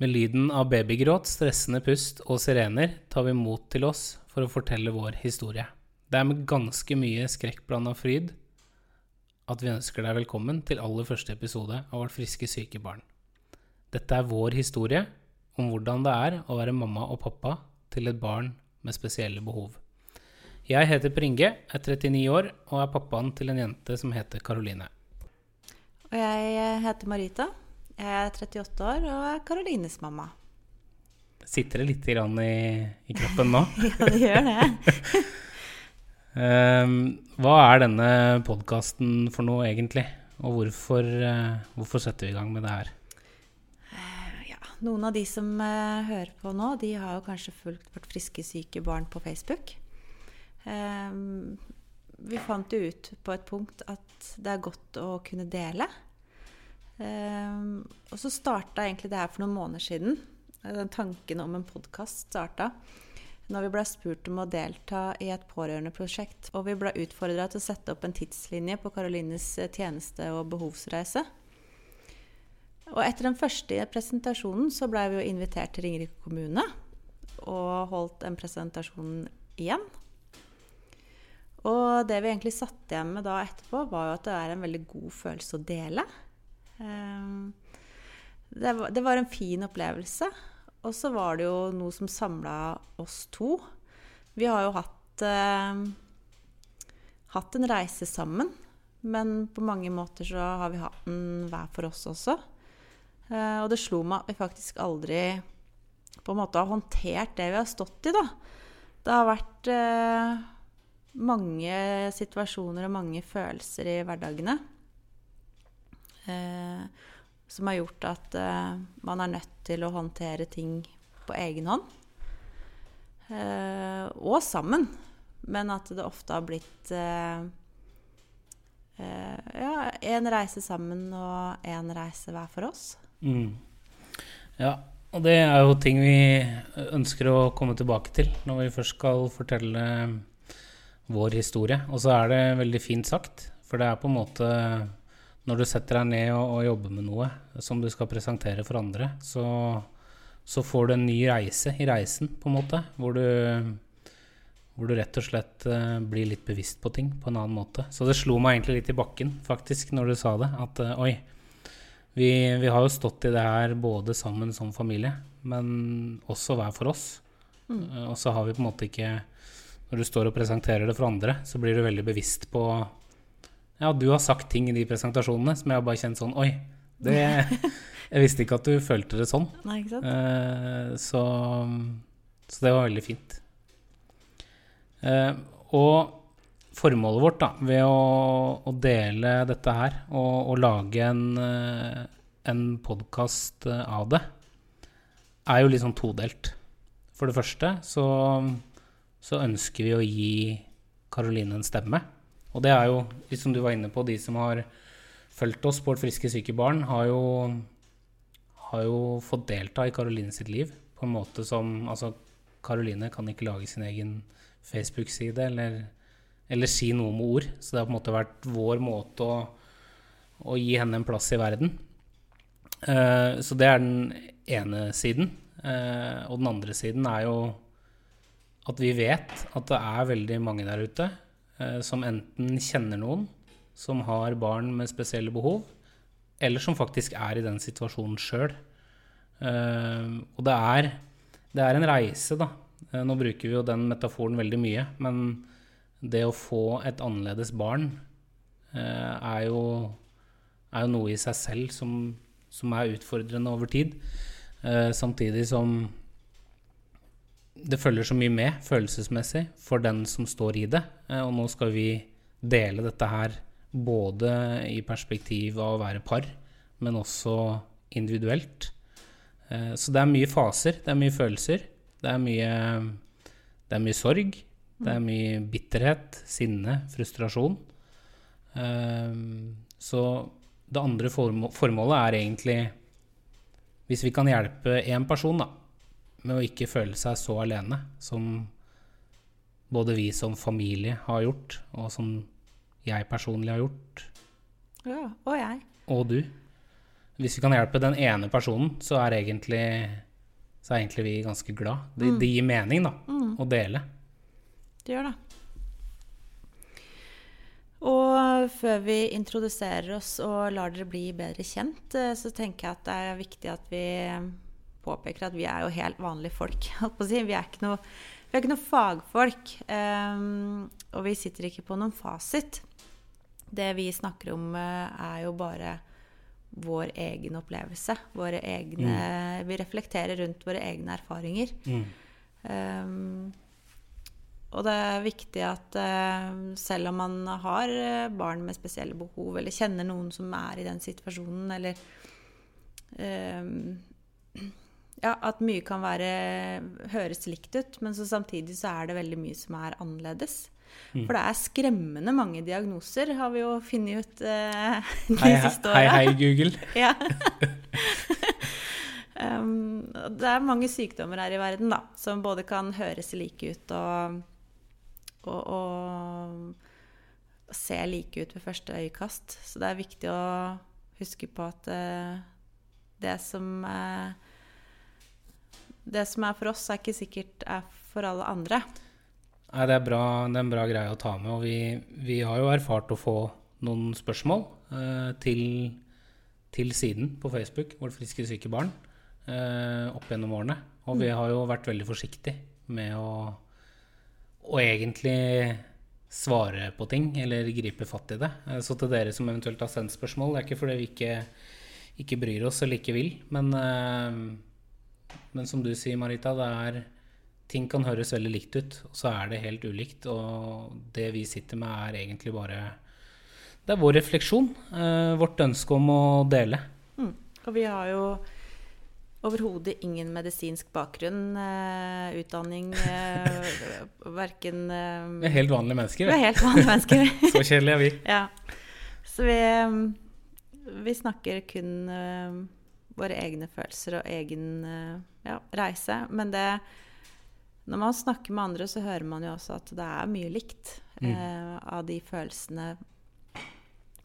Med lyden av babygråt, stressende pust og sirener tar vi mot til oss for å fortelle vår historie. Det er med ganske mye skrekkblanda fryd at vi ønsker deg velkommen til aller første episode av Vårt friske syke barn. Dette er vår historie om hvordan det er å være mamma og pappa til et barn med spesielle behov. Jeg heter Pringe, er 39 år og er pappaen til en jente som heter Karoline. Og jeg heter Marita. Jeg er 38 år og er Karolines mamma. Sitter det litt i, i kroppen nå? ja, det gjør det. um, hva er denne podkasten for noe, egentlig? Og hvorfor, uh, hvorfor, setter vi i gang med det her? Uh, ja, noen av de som uh, hører på nå, de har jo kanskje fulgt Vårt friske syke barn på Facebook. Um, vi fant jo ut på et punkt at det er godt å kunne dele. Um, og så starta egentlig det her for noen måneder siden. Den tanken om en podkast starta når vi ble spurt om å delta i et pårørendeprosjekt. Og vi ble utfordra til å sette opp en tidslinje på Karolines eh, tjeneste- og behovsreise. Og etter den første presentasjonen så blei vi jo invitert til Ringerike kommune og holdt en presentasjon igjen. Og det vi egentlig satt igjen med da etterpå, var jo at det er en veldig god følelse å dele. Ehm, det var, det var en fin opplevelse. Og så var det jo noe som samla oss to. Vi har jo hatt, eh, hatt en reise sammen. Men på mange måter så har vi hatt den hver for oss også. Eh, og det slo meg at vi faktisk aldri på en måte har håndtert det vi har stått i, da. Det har vært eh, mange situasjoner og mange følelser i hverdagene. Eh, som har gjort at eh, man er nødt til å håndtere ting på egen hånd. Eh, og sammen. Men at det ofte har blitt eh, eh, ja, en reise sammen og en reise hver for oss. Mm. Ja, og det er jo ting vi ønsker å komme tilbake til når vi først skal fortelle vår historie. Og så er det veldig fint sagt, for det er på en måte når du setter deg ned og, og, jobber med noe som du skal presentere for andre, så, så, får du en ny reise i reisen, på en måte. Hvor du, hvor du rett og slett uh, blir litt bevisst på ting på en annen måte. Så det slo meg egentlig litt i bakken, faktisk, når du sa det. At uh, oi, vi, vi, har jo stått i det her både sammen som familie, men også hver for oss. Mm. Uh, og så har vi på en måte ikke Når du står og presenterer det for andre, så blir du veldig bevisst på ja, du har sagt ting i de presentasjonene som jeg har bare kjent sånn Oi, det, jeg visste ikke at du følte det sånn. Nei, ikke sant? Eh, så, så, det var veldig fint. Eh, og formålet vårt da, ved å, å dele dette her og, og lage en, uh, en podkast av det, er jo litt sånn todelt. For det første så, så ønsker vi å gi Karoline en stemme. Og det er jo, som du var inne på, de som har fulgt oss på Vårt friske syke barn, har jo, har jo fått delta i Karoline sitt liv på en måte som Altså, Karoline kan ikke lage sin egen Facebook-side eller, eller, si noe med ord. Så det har på en måte vært vår måte å, å gi henne en plass i verden. Uh, så det er den ene siden. Uh, og den andre siden er jo at vi vet at det er veldig mange der ute som enten kjenner noen som har barn med spesielle behov, eller som faktisk er i den situasjonen sjøl. Eh, og det er, det er, en reise, da. Eh, nå bruker vi jo den metaforen veldig mye, men det å få et annerledes barn er jo, er jo noe i seg selv som, som er utfordrende over tid. samtidig som det følger så mye med følelsesmessig for den som står i det. Eh, og nå skal vi dele dette her både i perspektiv av å være par, men også individuelt. Eh, så det er mye faser, det er mye følelser. Det er mye, det er mye sorg. Det er mye bitterhet, sinne, frustrasjon. Eh, så det andre formålet er egentlig Hvis vi kan hjelpe én person, da, med å ikke føle seg så alene som både vi som familie har gjort, og som jeg personlig har gjort. Ja, og jeg. Og du. hvis vi kan hjelpe den ene personen, så er egentlig, så er egentlig vi ganske glad. Det, Mm. det gir mening, da, å dele. Det gjør det. Og før vi introduserer oss og lar dere bli bedre kjent, eh, så tenker jeg at det er viktig at vi påpeker at vi er jo helt vanlige folk. Vi er ikke noe, er ikke noe fagfolk. ehm, og vi sitter ikke på noen fasit. Det vi snakker om, eh, er jo bare vår egen opplevelse. Våre egne, Vi reflekterer rundt våre egne erfaringer. Mm. Um, og det er viktig at uh, selv om man har eh, barn med spesielle behov, eller kjenner noen som er i den situasjonen, eller ehm, Ja, at mye kan være høres likt ut, men så samtidig så er det veldig mye som er annerledes. For det er skremmende mange diagnoser, har vi jo funnet ut eh, de Hei, hei, siste hei, åra. hei, Google. Ja. um, det er mange sykdommer her i verden da, som både kan høres like ut og, og, og se like ut ved første øyekast. Så det er viktig å huske på at eh, det som eh, Det som er for oss, er ikke sikkert er for alle andre. Nei, det er, bra, det er en bra greie å ta med. Og vi, vi har jo erfart å få noen spørsmål eh, til, til siden på Facebook, Vårt friske syke barn, eh, opp gjennom årene. Og vi har jo vært veldig forsiktige med å, å egentlig svare på ting, eller gripe fatt i det. Eh, Så til dere som eventuelt har sendt spørsmål, det er ikke fordi vi ikke, ikke bryr oss eller ikke vil, men, eh, men som du sier, Marita, det er ting kan høres veldig likt ut, og så er det helt ulikt. Og det vi sitter med, er egentlig bare Det er vår refleksjon. Eh, vårt ønske om å dele. Mm. Og vi har jo overhodet ingen medisinsk bakgrunn, eh, utdanning, eh, verken eh, Vi er helt vanlige mennesker. Vi er helt vanlige mennesker. Så kjedelige er vi. ja. Så vi, eh, vi snakker kun eh, våre egne følelser og egen eh, ja, reise. Men det Når man snakker med andre, så hører man jo også at det er mye likt eh, av de følelsene.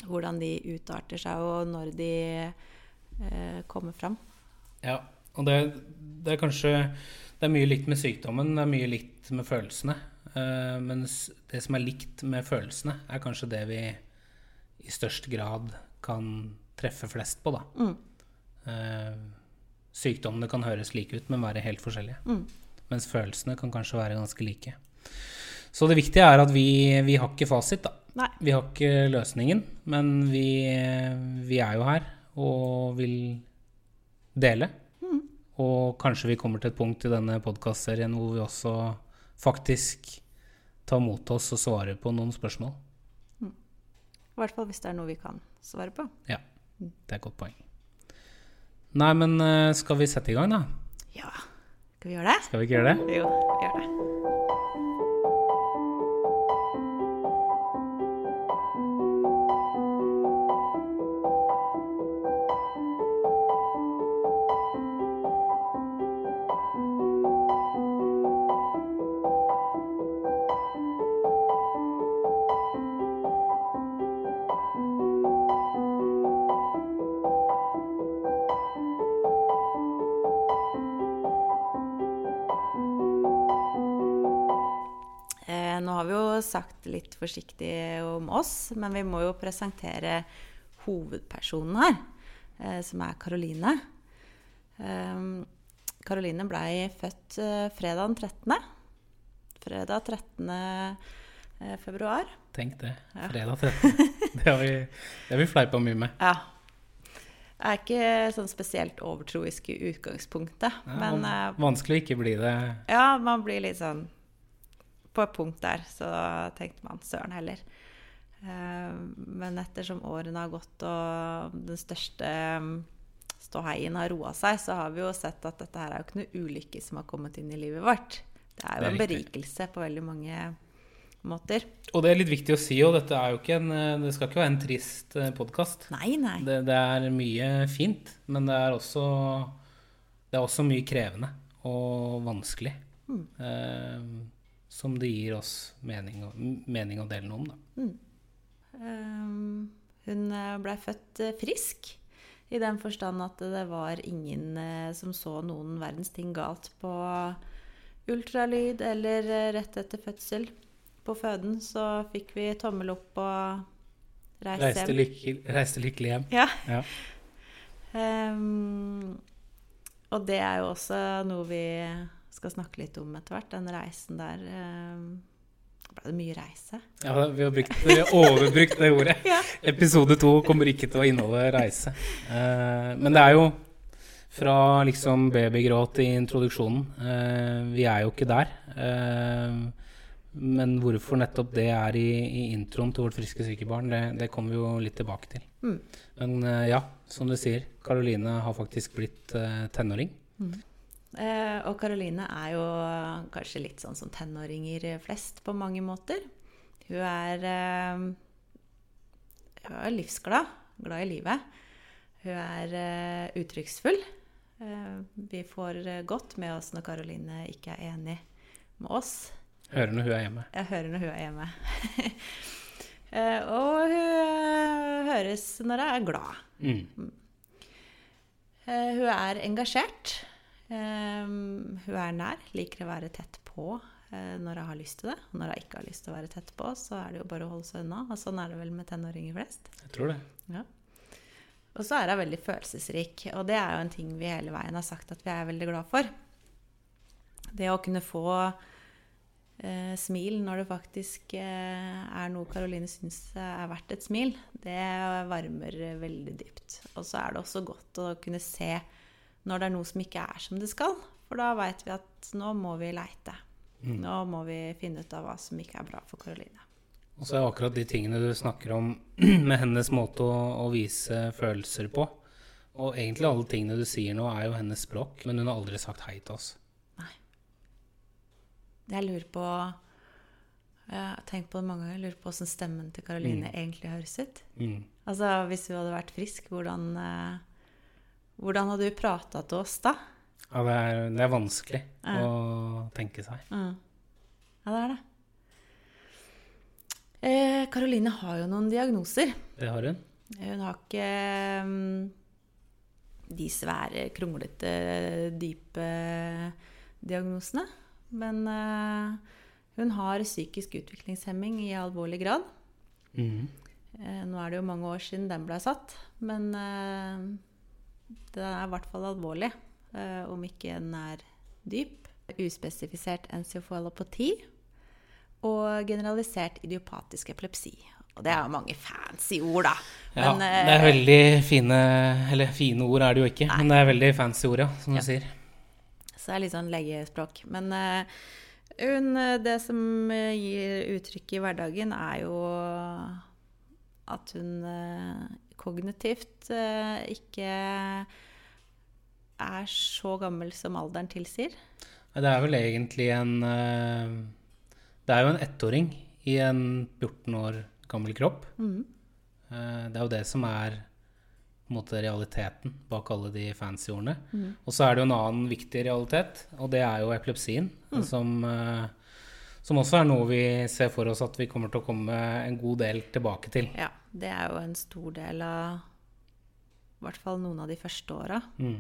Hvordan de utarter seg, og når de eh, kommer fram. Ja, og det, det er kanskje Det er mye likt med sykdommen, det er mye likt med følelsene. Eh, mens det som er likt med følelsene, er kanskje det vi i størst grad kan treffe flest på, da. Mm. Eh, sykdommene kan høres like ut, men være helt forskjellige. Mm. Mens følelsene kan kanskje være ganske like. Så det viktige er at vi, vi har ikke fasit, da. Nei. Vi har ikke løsningen, men vi, vi er jo her og vil dele. Og kanskje vi kommer til et punkt i denne podkastserien hvor vi også faktisk tar mot oss og svarer på noen spørsmål. I hvert fall hvis det er noe vi kan svare på. Ja, det er et godt poeng. Nei, men eh, skal vi sette i gang, da? Ja. Skal vi gjøre det? Skal vi ikke gjøre det? Jo, gjør det. Sagt litt forsiktig om oss, men vi må jo presentere hovedpersonen her, eh, som er Karoline. Karoline blei født eh, fredag den 13. Fredag 13. eh, februar. Tenk det. Fredag 13. Det har vi, det har vi fleipa mye med. Ja. Jeg er ikke sånn spesielt overtroisk i utgangspunktet, Ja, men van- Vanskelig å ikke bli det. Ja, man blir litt sånn På et punkt der så tenkte man søren heller. Eh, Men ettersom årene har gått og den største mm, ståheien har roa seg, så har vi jo sett at dette her er jo ikke noe ulykke som har kommet inn i livet vårt. Det er jo Det er en berikelse på veldig mange måter. Og det er litt viktig å si òg, dette er jo ikke en eh, Det skal ikke være en trist podkast. Nei, nei. Det, det er mye fint, men det er også Det er også mye krevende og vanskelig. Mm. Eh, som det gir oss mening, mening å dele noe om, da. Um, hun blei født eh, frisk I den forstand at det var ingen eh, som så noen verdens ting galt på ultralyd eller eh, rett etter fødsel. På føden så fikk vi tommel opp og reiste, Reiste, hjem. lykke, reiste lykkelig hjem. Ja. Ja. Um, og det er jo også noe vi skal snakke litt om etter hvert. Den reisen der. Um, ble det mye reise? Ja, vi har, brukt, vi har overbrukt det ordet. Ja. Episode to kommer ikke til å inneholde reise. Eh, men det er jo fra liksom babygråt i introduksjonen. Eh, vi er jo ikke der. Eh, men hvorfor nettopp det er i, i introen til Vårt friske syke barn, det, det kommer vi jo litt tilbake til. Mm. Men eh, ja, som du sier, Karoline har faktisk blitt eh, tenåring. Eh, og Karoline er jo kanskje litt sånn som tenåringer flest på mange måter. Hun er, eh, hun er livsglad, glad i livet. Hun er eh, uttrykksfull. Eh, vi får eh, godt med oss når Karoline ikke er enig med oss. Hører når hun er hjemme. Jeg hører når hun er hjemme. Eh, og hun eh, høres når hun er glad. Mm. Eh, hun er engasjert. Eh, hun er nær, liker å være tett på eh, når hun har lyst til det. Og når hun ikke har lyst til å være tett på, så er det jo bare å holde seg unna. Og sånn er det vel med tenåringer flest. Jeg tror det. Ja. Og så er hun veldig følelsesrik, og det er jo en ting vi hele veien har sagt at vi er veldig glad for. Det å kunne få eh, smil når det faktisk eh, er noe Karoline syns er verdt et smil, det varmer veldig dypt. Og så er det også godt å kunne se når det er noe som ikke er som det skal. For da veit vi at nå må vi leite. Nå må vi finne ut av hva som ikke er bra for Karoline. Og så er akkurat de tingene du snakker om med hennes måte å, å vise følelser på. Og egentlig alle tingene du sier nå, er jo hennes språk, men hun har aldri sagt hei til oss. Nei. Jeg lurer på Jeg har tenkt på det mange ganger. Jeg lurer på åssen stemmen til Karoline egentlig høres ut. Mm. Altså, Hvis hun hadde vært frisk, hvordan, eh, hvordan hadde du prata til oss da? Ja, det er, det er vanskelig Ja. å tenke seg. Ja. Ja, det er det. Eh, Karoline har jo noen diagnoser. Det har hun. Hun har ikke um, de svære, kronglete, dype diagnosene. Men uh, hun har psykisk utviklingshemming i alvorlig grad. Mm. Eh, nå er det jo mange år siden den ble satt, men eh, den er i hvert fall alvorlig. eh, om ikke den er dyp. Uspesifisert encefalopati og generalisert idiopatisk epilepsi. Og det er jo mange fancy ord, da. Ja, Men, det er eh, veldig fine Eller fine ord er det jo ikke, men det er veldig fancy ord, ja, som Ja. du sier. Så det er litt sånn legespråk. Men uh, hun, det som gir uttrykk i hverdagen, er jo at hun kognitivt eh, ikke er så gammel som alderen tilsier. Det er vel egentlig en eh, Det er jo en ettåring i en 14 år gammel kropp. Mhm. Eh, Det er jo det som er måte realiteten bak alle de fancy ordene. Mm. Og så er det jo en annen viktig realitet, og det er jo epilepsien. Mm. Som, som også er noe vi ser for oss at vi kommer til å komme en god del tilbake til. Ja, det er jo en stor del av i hvert fall noen av de første åra. Mm.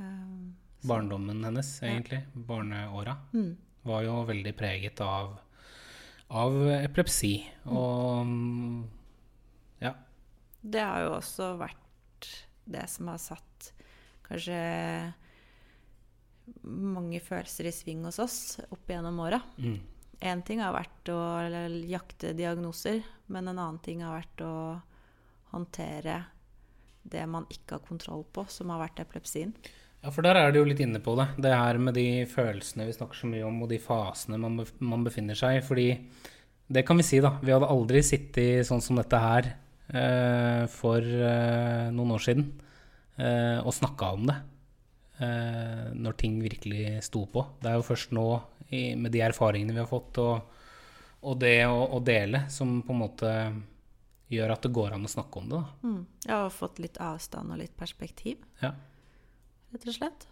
Um, Barndommen hennes, egentlig, barneåra, mm. var jo veldig preget av, av epilepsi. Og mm, ja. Det har jo også vært det som har satt kanskje mange følelser i sving hos oss opp gjennom åra. Mm. Én ting har vært å jakte diagnoser, men en annen ting har vært å håndtere det man ikke har kontroll på, som har vært epilepsien. Ja, for der er du jo litt inne på det. Det her med de følelsene vi snakker så mye om, og de fasene man, man befinner seg i. Fordi det kan vi si, da. Vi hadde aldri sittet sånn som dette her eh, for eh, noen år siden eh, og snakka om det. Eh, når ting virkelig sto på. Det er jo først nå, med de erfaringene vi har fått, og, og det å, å dele, som på en måte gjør at det går an å snakke om det. Da. Mm. Ja, og fått litt avstand og litt perspektiv, Ja. rett og slett.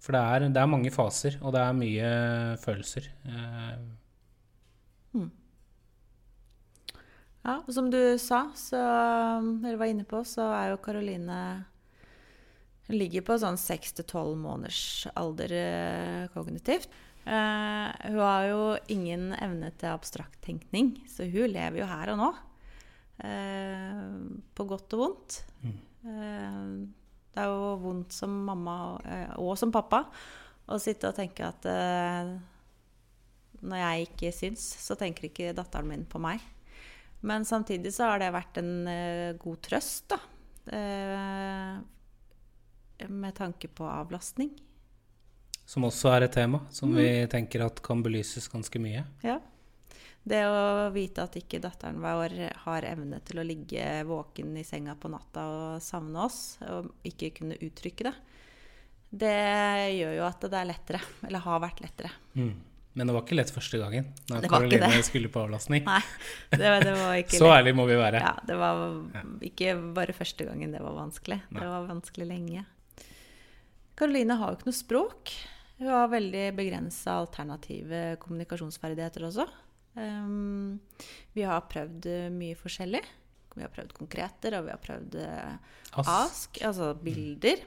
For det er, det er mange faser, og det er mye følelser. Eh, Ja, og som du sa, så, eller var inne på, så er jo Karoline Hun ligger på sånn seks til tolv måneders alder eh, kognitivt. Uh, hun har jo ingen evne til abstrakt tenkning, så hun lever jo her og nå. Uh, på godt og vondt. Eh, det er jo vondt som mamma og som pappa å sitte og tenke at når jeg ikke syns, så tenker ikke datteren min på meg. Men samtidig så har det vært en god trøst, da. Med tanke på avlastning. Som også er et tema som vi tenker at kan belyses ganske mye. Ja. Det å vite at ikke datteren vår har evne til å ligge våken i senga på natta og savne oss, og ikke kunne uttrykke det, det gjør jo at det er lettere. Eller har vært lettere. Mm. Men det var ikke lett første gangen da Karoline skulle på avlastning. Nei, det, var- det var ikke Så lett. ærlig må vi være. Ja, det var ikke bare første gangen det var vanskelig. Nei. Det var vanskelig lenge. Karoline har jo ikke noe språk. Hun har veldig begrensa alternative kommunikasjonsferdigheter også. Um, vi har prøvd eh, mye forskjellig. Vi har prøvd konkreter, og vi har prøvd ask, ask, altså bilder,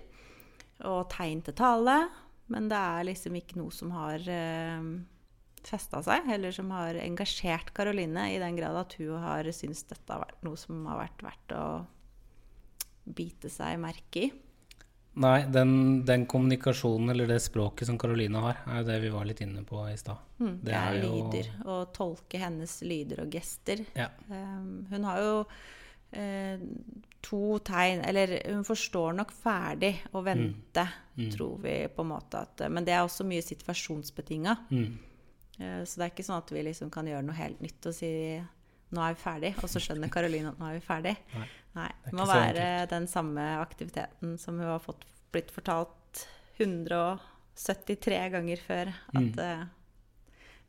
og tegn til tale. Men det er liksom ikke noe som har um, festa seg, eller som har engasjert Karoline i den grad at hun har syntes dette har vært noe som har vært verdt å bite seg merke i. Nei, den, den kommunikasjonen eller det språket som Karoline har, er jo det vi var litt inne på i stad. Mm, det, er, jo- lyder. Å tolke hennes lyder og gester. Ja. Um, hun har jo uh, to tegn Eller hun forstår nok ferdig å vente, Mm. tror vi på en måte at Men det er også mye situasjonsbetinga. Mm. Eh, så det er ikke sånn at vi liksom kan gjøre noe helt nytt og si nå er vi ferdig, og så skjønner Karoline at nå er vi ferdig. Nei. Nei, Det må være den samme aktiviteten som hun har fått, blitt fortalt 173 ganger før at Mm. uh,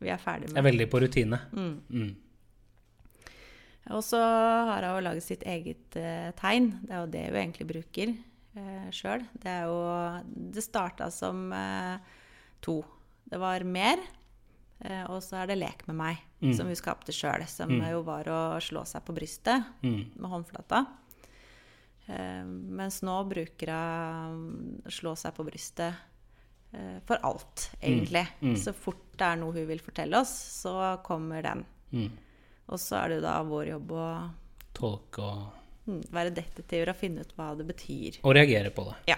vi er ferdig Jeg er veldig på rutine. Mm. Mm. Og så har hun laget sitt eget uh, tegn. Det er jo det hun egentlig bruker uh, sjøl. Det er jo Det starta som uh, to. Det var mer, eh, og så er det lek med meg, Mm. som hun skapte sjøl. Som Mm. jo var å slå seg på brystet Mm. med håndflata. Eh, mens nå bruker hun slå seg på brystet eh, for alt, egentlig. Mm. Så fort det er noe hun vil fortelle oss, så kommer den. Mm. Og så er det jo da vår jobb å Tolke og, mm, være detektiver og finne ut hva det betyr. og reagere på det. Ja.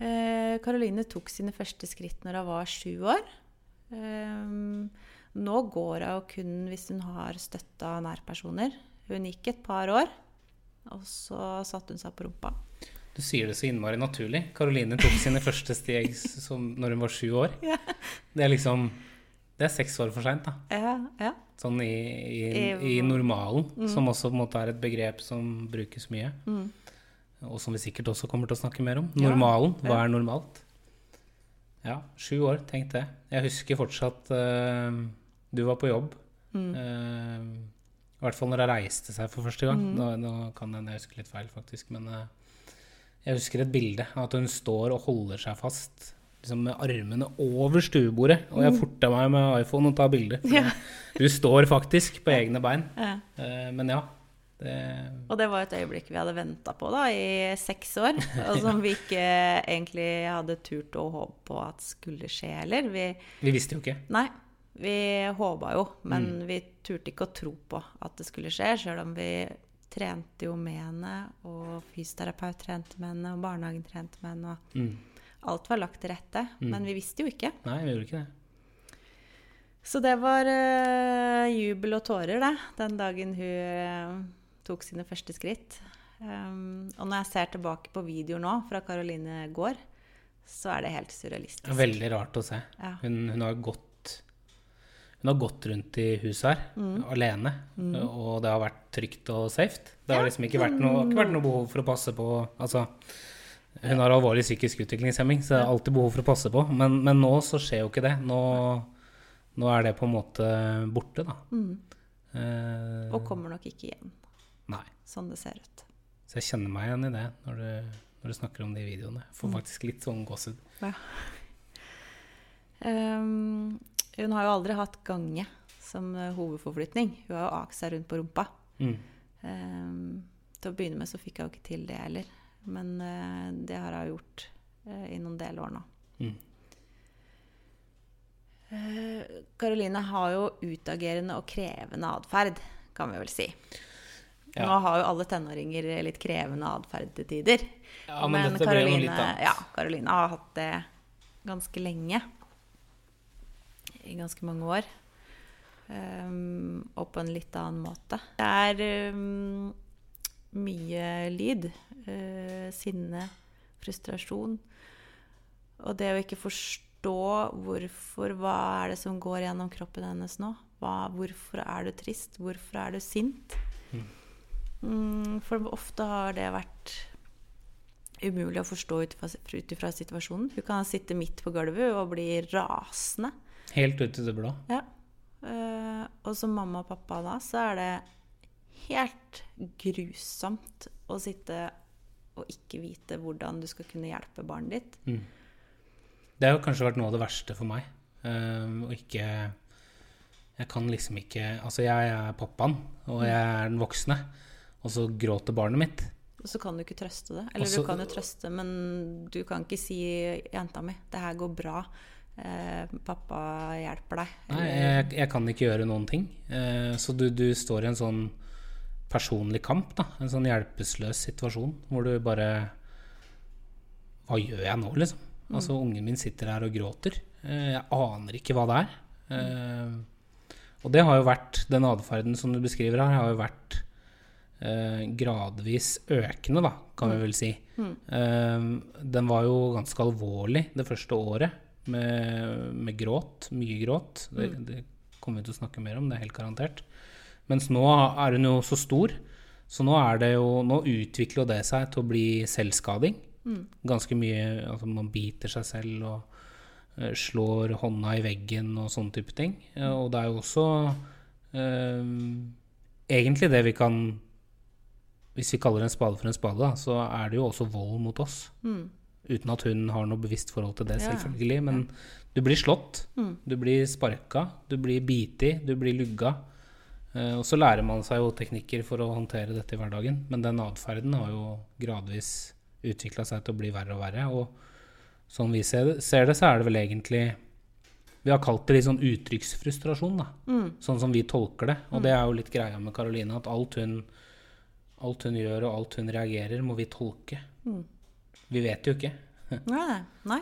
Mm. Eh, Karoline tok sine første skritt når hun var sju år. Eh, nå går hun kun hvis hun har støtte av nærpersoner. Hun gikk et par år, og så satte hun seg på rumpa. Du sier det så innmari naturlig. Karoline tok sine første steg som når hun var sju år. Ja. Det er liksom Det er seks år for seint, da. Ja, ja. Sånn i, i, I- normalen, normalen, som også måte er et begrep som brukes mye. Mm. Og som vi sikkert også kommer til å snakke mer om. Normalen. Hva er normalt? Ja, sju år, tenk det. Jeg husker fortsatt uh, du var på jobb. Mm. Uh, I hvert fall når jeg reiste seg for første gang. Nå, nå kan jeg huske litt feil, faktisk. Men uh, jeg husker et bilde av at hun står og holder seg fast liksom med armene over stuebordet. Og jeg forta meg med iPhone og tar bilde. Ja. Du står faktisk på egne bein. Ja. Men ja. Det, Og det var et øyeblikk vi hadde venta på da, i seks år. Og som vi ikke egentlig hadde turt å håpe på at skulle skje heller. Vi, vi visste jo ikke. nei, vi håpa jo, Mm. men vi turte ikke å tro på at det skulle skje. Sjøl om vi trente jo med henne, og fysioterapeut trente med henne, og barnehagen trente med henne. og Mm. Alt var lagt til rette, men vi visste jo ikke. Nei, vi gjorde ikke det. Så det var uh, jubel og tårer, det, den dagen hun eh, tok sine første skritt. Um, og når jeg ser tilbake på videoer nå fra Caroline gård, så er det helt surrealistisk. Veldig rart å se. Ja. Hun, hun, har gått, hun har gått rundt i huset her Mm. alene, og det har vært trygt og safe. Det har liksom ikke vært noe, ikke vært noe behov for å passe på Altså, hun har alvorlig psykisk utviklingshemming, så det er alltid behov for å passe på. Men, men nå så skjer jo ikke det. Nå, nå er det på en måte borte, da. Mm. Eh, Og kommer nok ikke igjen, Nei. sånn det ser ut. Så jeg kjenner meg igjen i det når du, når du snakker om de videoene. Jeg Mm. får faktisk litt sånn gåsehud. Um, hun har jo aldri hatt gange som eh, hovedforflytning. Hun har jo akt seg rundt på rumpa. Mm. Um, til å begynne med så fikk jeg jo ikke til det heller. Men uh, det har hun gjort uh, i noen del år nå. Mm. Karoline har jo utagerende og krevende atferd, kan vi vel si. Ja. Nå har jo alle tenåringer litt krevende atferd til tider. Ja, men dette Karoline, ja, Karoline har hatt det ganske lenge. I ganske mange år. Um, og på en litt annen måte. Det er um, mye lyd. Uh, sinne, frustrasjon. Og det å ikke forstå hvorfor Hva er det som går gjennom kroppen hennes nå? Hva, hvorfor er du trist? Hvorfor er du sint? Mm. Mm, for ofte har det vært umulig å forstå ut ifra situasjonen. Hun kan sitte midt på gulvet og bli rasende. Helt ut i det blå. Ja. Uh, og som mamma og pappa da, så er det helt grusomt å sitte og ikke vite hvordan du skal kunne hjelpe barnet ditt. Mm. Det har kanskje vært noe av det verste for meg. Uh, og ikke Jeg kan liksom ikke Altså, jeg er pappaen, og jeg er den voksne, og så gråter barnet mitt. Og så kan du ikke trøste det. Eller Også, du kan jo trøste, men du kan ikke si 'jenta mi, det her går bra'. Eh, 'Pappa hjelper deg'. Nei, jeg, jeg, kan ikke gjøre noen ting. Eh, så du, du, står i en sånn personlig kamp, da. En sånn hjelpeløs situasjon hvor du bare Hva gjør jeg nå, liksom? Mm. Altså, ungen min sitter her og gråter. Eh, jeg aner ikke hva det er. Uh, og det har jo vært Den atferden som du beskriver her, har jo vært gradvis økende, da, kan vi vel si. Mm. den var jo ganske alvorlig det første året. Med, med, gråt. Mye gråt. Det, Mm. det, kommer vi til å snakke mer om, det er helt garantert. Mens nå er hun jo så stor, så nå, det jo, nå utvikler det seg til å bli selvskading. Mm. Ganske mye altså Man biter seg selv og uh, slår hånda i veggen og sånne type ting. Uh, og det er jo også uh, egentlig det vi kan Hvis vi kaller en spade for en spade, da, så er det jo også vold mot oss. Mm. Uten at hun har noe bevisst forhold til det, selvfølgelig. Men du blir slått, Mm. du blir sparka, du blir biti, du blir lugga. Eh, og så lærer man seg jo teknikker for å håndtere dette i hverdagen. Men den atferden har jo gradvis utvikla seg til å bli verre og verre. Og sånn vi ser det, ser det, så er det vel egentlig Vi har kalt det litt sånn uttrykksfrustrasjon, da. Mm. Sånn som vi tolker det. Og det er jo litt greia med Karoline, at alt hun, alt hun gjør og alt hun reagerer, må vi tolke. Mm. Vi vet jo ikke. Nei, nei.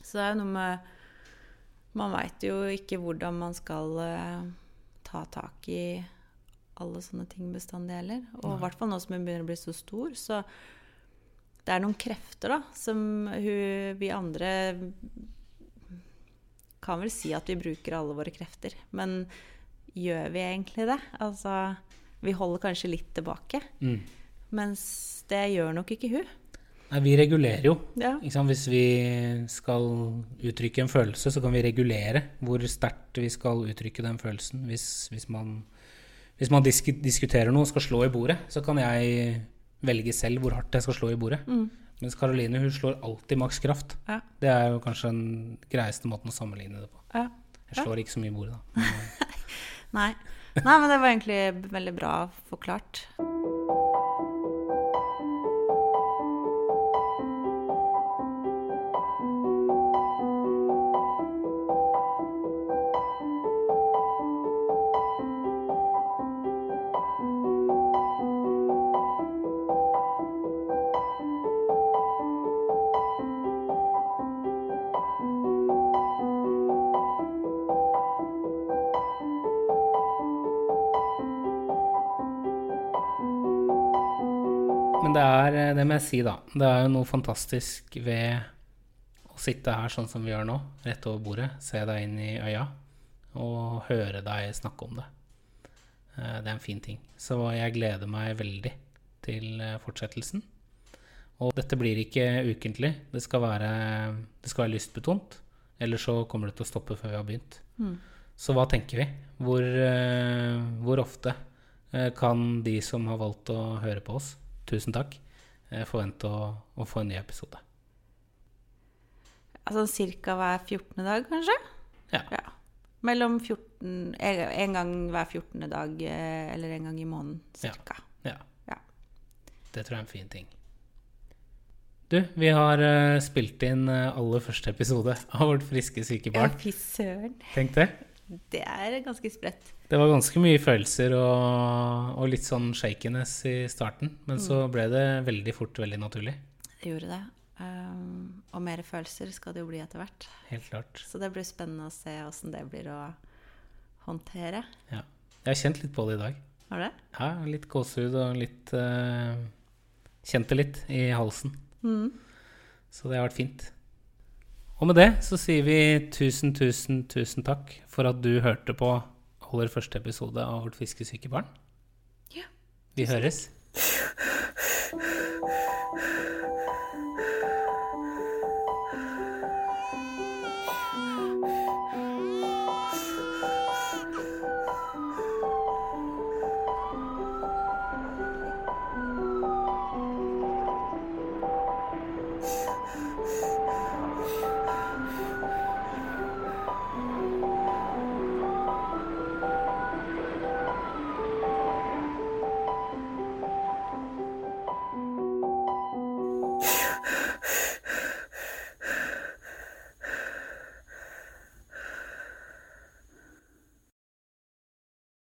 Så det er jo noe med Man veit jo ikke hvordan man skal uh, ta tak i alle sånne ting bestandig heller. Og i hvert fall nå som hun begynner å bli så stor, så det er noen krefter da, som hun, vi andre kan vel si at vi bruker alle våre krefter. Men gjør vi egentlig det? Altså, vi holder kanskje litt tilbake. Mm. Mens det gjør nok ikke hun. Nei, vi regulerer jo. Ja. Hvis vi skal uttrykke en følelse, så kan vi regulere hvor sterkt vi skal uttrykke den følelsen. Hvis, hvis man, hvis man disk diskuterer noe og skal slå i bordet, så kan jeg velge selv hvor hardt jeg skal slå i bordet. Mm. Mens Karoline hun slår alltid maks kraft. Ja. Det er jo kanskje den greieste måten å sammenligne det på. Ja. Jeg slår ikke så mye i bordet, da. Nei. Nei, men det var egentlig veldig bra forklart. Er det må jeg si, da. Det er jo noe fantastisk ved å sitte her sånn som vi gjør nå, rett over bordet, se deg inn i øya og høre deg snakke om det. Eh, Det er en fin ting. Så jeg gleder meg veldig til eh, fortsettelsen. Og dette blir ikke ukentlig. Det skal være, det skal være lystbetont. Eller så kommer det til å stoppe før vi har begynt. Mm. Så hva tenker vi? Hvor, eh, hvor ofte eh, kan de som har valgt å høre på oss, tusen takk, eh, forvente å, å få en ny episode? Altså ca. hver 14. dag, kanskje? Ja. Ja. Mellom 14 En gang hver 14. dag, eh, eller en gang i måneden, Ja. cirka. Ja. Ja. Det tror jeg er en fin ting. Du, vi har eh, spilt inn eh, aller første episode av Vårt friske syke Ja, barn. fy søren. Tenk det. Det er ganske spredt. Det var ganske mye følelser og, og litt sånn shakiness i starten. Men så ble det veldig fort veldig naturlig. Det gjorde det. Um, og mer følelser skal det jo bli etter hvert. Helt klart. Så det blir spennende å se åssen det blir å håndtere. Ja. Jeg har kjent litt på det i dag. Har du det? Ja, litt gåsehud og litt uh, Kjent det litt i halsen. Mm. Så det har vært fint. Og med det så sier vi tusen, tusen, tusen takk for at du hørte på aller første episode av Vårt fiskesyke barn. Ja. Vi høres.